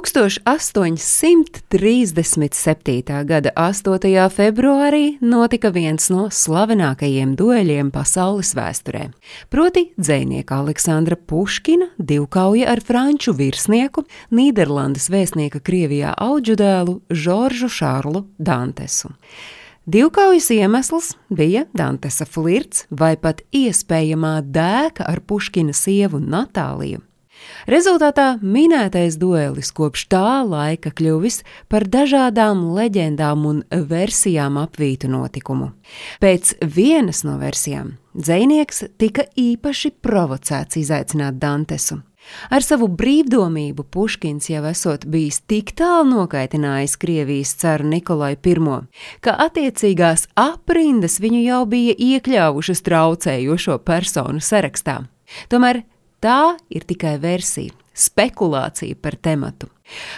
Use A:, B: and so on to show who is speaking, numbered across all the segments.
A: 1837. gada 8. februārī notika viens no slavenākajiem dueļiem pasaules vēsturē. Proti, dzinieka Aleksandra Puškina divkauja ar franču virsnieku, Nīderlandes vēstnieka Krievijā auģudēlu Žoržu Šārlu Dantesu. Divkaujas iemesls bija Dantesa flirts vai pat iespējamā dēka ar Puškina sievu Natāliju. Rezultātā minētais duelis kopš tā laika kļuvis par dažādām leģendām un versijām apvītu notikumu. Pēc vienas no versijām dzinieks tika īpaši provocēts izaicināt Dantesu. Ar savu brīvdomību Puškins jau esot bijis tik tālu nokaitinājis Krievijas caru Nikolai I, ka attiecīgās aprindas viņu jau bija iekļāvušas traucējošo personu sarakstā. Tomēr Tā ir tikai versija, spekulācija par tematu.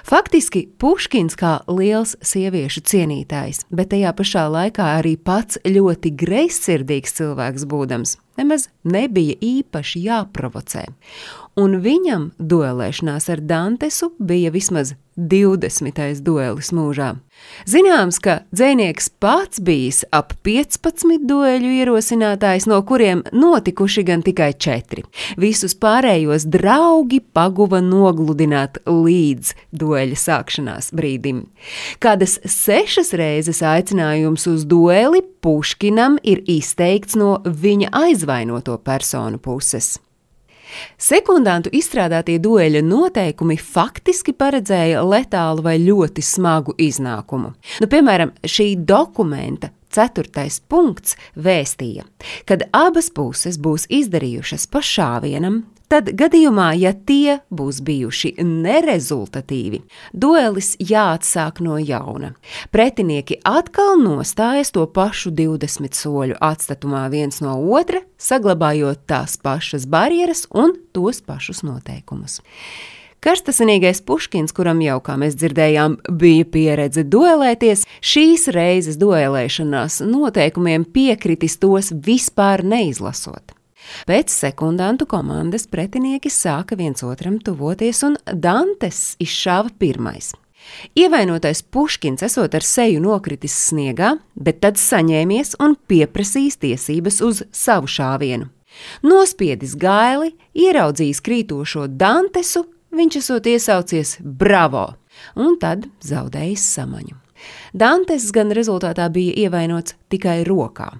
A: Faktiski Puškins kā liels sieviešu cienītājs, bet tajā pašā laikā arī pats ļoti greizsirdīgs cilvēks būdams, nemaz nebija īpaši jāprovocē un viņam duelēšanās ar Dantesu bija vismaz 20. duelis mūžā. Zināms, ka dzinieks pats bijis ap 15 dueļu ierosinātājs, no kuriem notikuši gan tikai 4. Visus pārējos draugi paguva nogludināt līdz dueļa sākšanās brīdim. Kādas sešas reizes aicinājums uz dueli Puškinam ir izteikts no viņa aizvainoto personu puses. Sekundantu izstrādātie dueļa noteikumi faktiski paredzēja letālu vai ļoti smagu iznākumu. Nu, piemēram, šī dokumenta Ceturtais punkts vēstīja, kad abas puses būs izdarījušas pa šāvienam, Tad gadījumā, ja tie būs bijuši nerezultatīvi, duelis jāatsāk no jauna. Pretinieki atkal nostājas to pašu 20 soļu atstatumā viens no otra, saglabājot tās pašas barjeras un tos pašus noteikumus. Karstasinīgais Puškins, kuram jau, kā mēs dzirdējām, bija pieredze duelēties, šīs reizes duelēšanās noteikumiem piekritis tos vispār neizlasot. Pēc sekundantu komandas pretinieki sāka viens otram tuvoties, un Dantes izšāva pirmais. Ievainotais Puškins esot ar seju nokritis sniegā, bet tad saņēmies un pieprasījis tiesības uz savu šāvienu. Nospiedis gaili, ieraudzījis krītošo Dantesu, viņš esot iesaucies bravo, un tad zaudējis samaņu. Dantes gan rezultātā bija ievainots tikai rokā.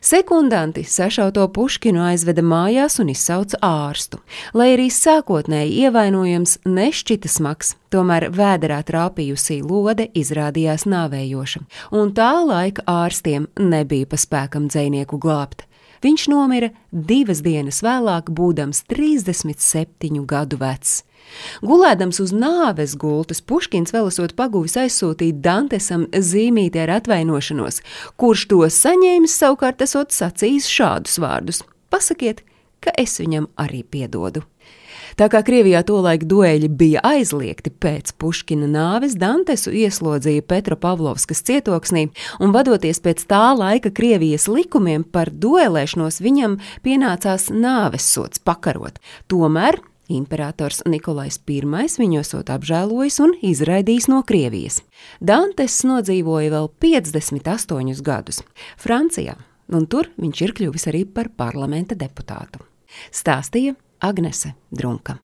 A: Sekundanti sašauto Puškinu aizveda mājās un izsauca ārstu. Lai arī sākotnēji ievainojums nešķita smags, tomēr vēderā trāpījusī lode izrādījās nāvējoša, un tā laika ārstiem nebija pa spēkam dzēnieku glābt. Viņš nomira divas dienas vēlāk, būdams 37 gadu vecs. Gulēdams uz nāves gultas, Puškins vēl esot paguvis aizsūtīt Dantesam zīmīti ar atvainošanos, kurš to saņēmis savukārt esot sacījis šādus vārdus: Pasakiet, ka es viņam arī piedodu. Tā kā Krievijā tolaik dueļi bija aizliegti pēc Puškina nāves, Dantesu ieslodzīja Petropavlovskas cietoksnī, un vadoties pēc tā laika Krievijas likumiem par duelēšanos, viņam pienācās nāves sots pakarot. Tomēr Imperators Nikolais I viņu esot apžēlojis un izraidījis no Krievijas. Dantes nodzīvoja vēl 58 gadus Francijā, un tur viņš ir kļuvis arī par parlamenta deputātu. Stāstīja Agnese Drunka.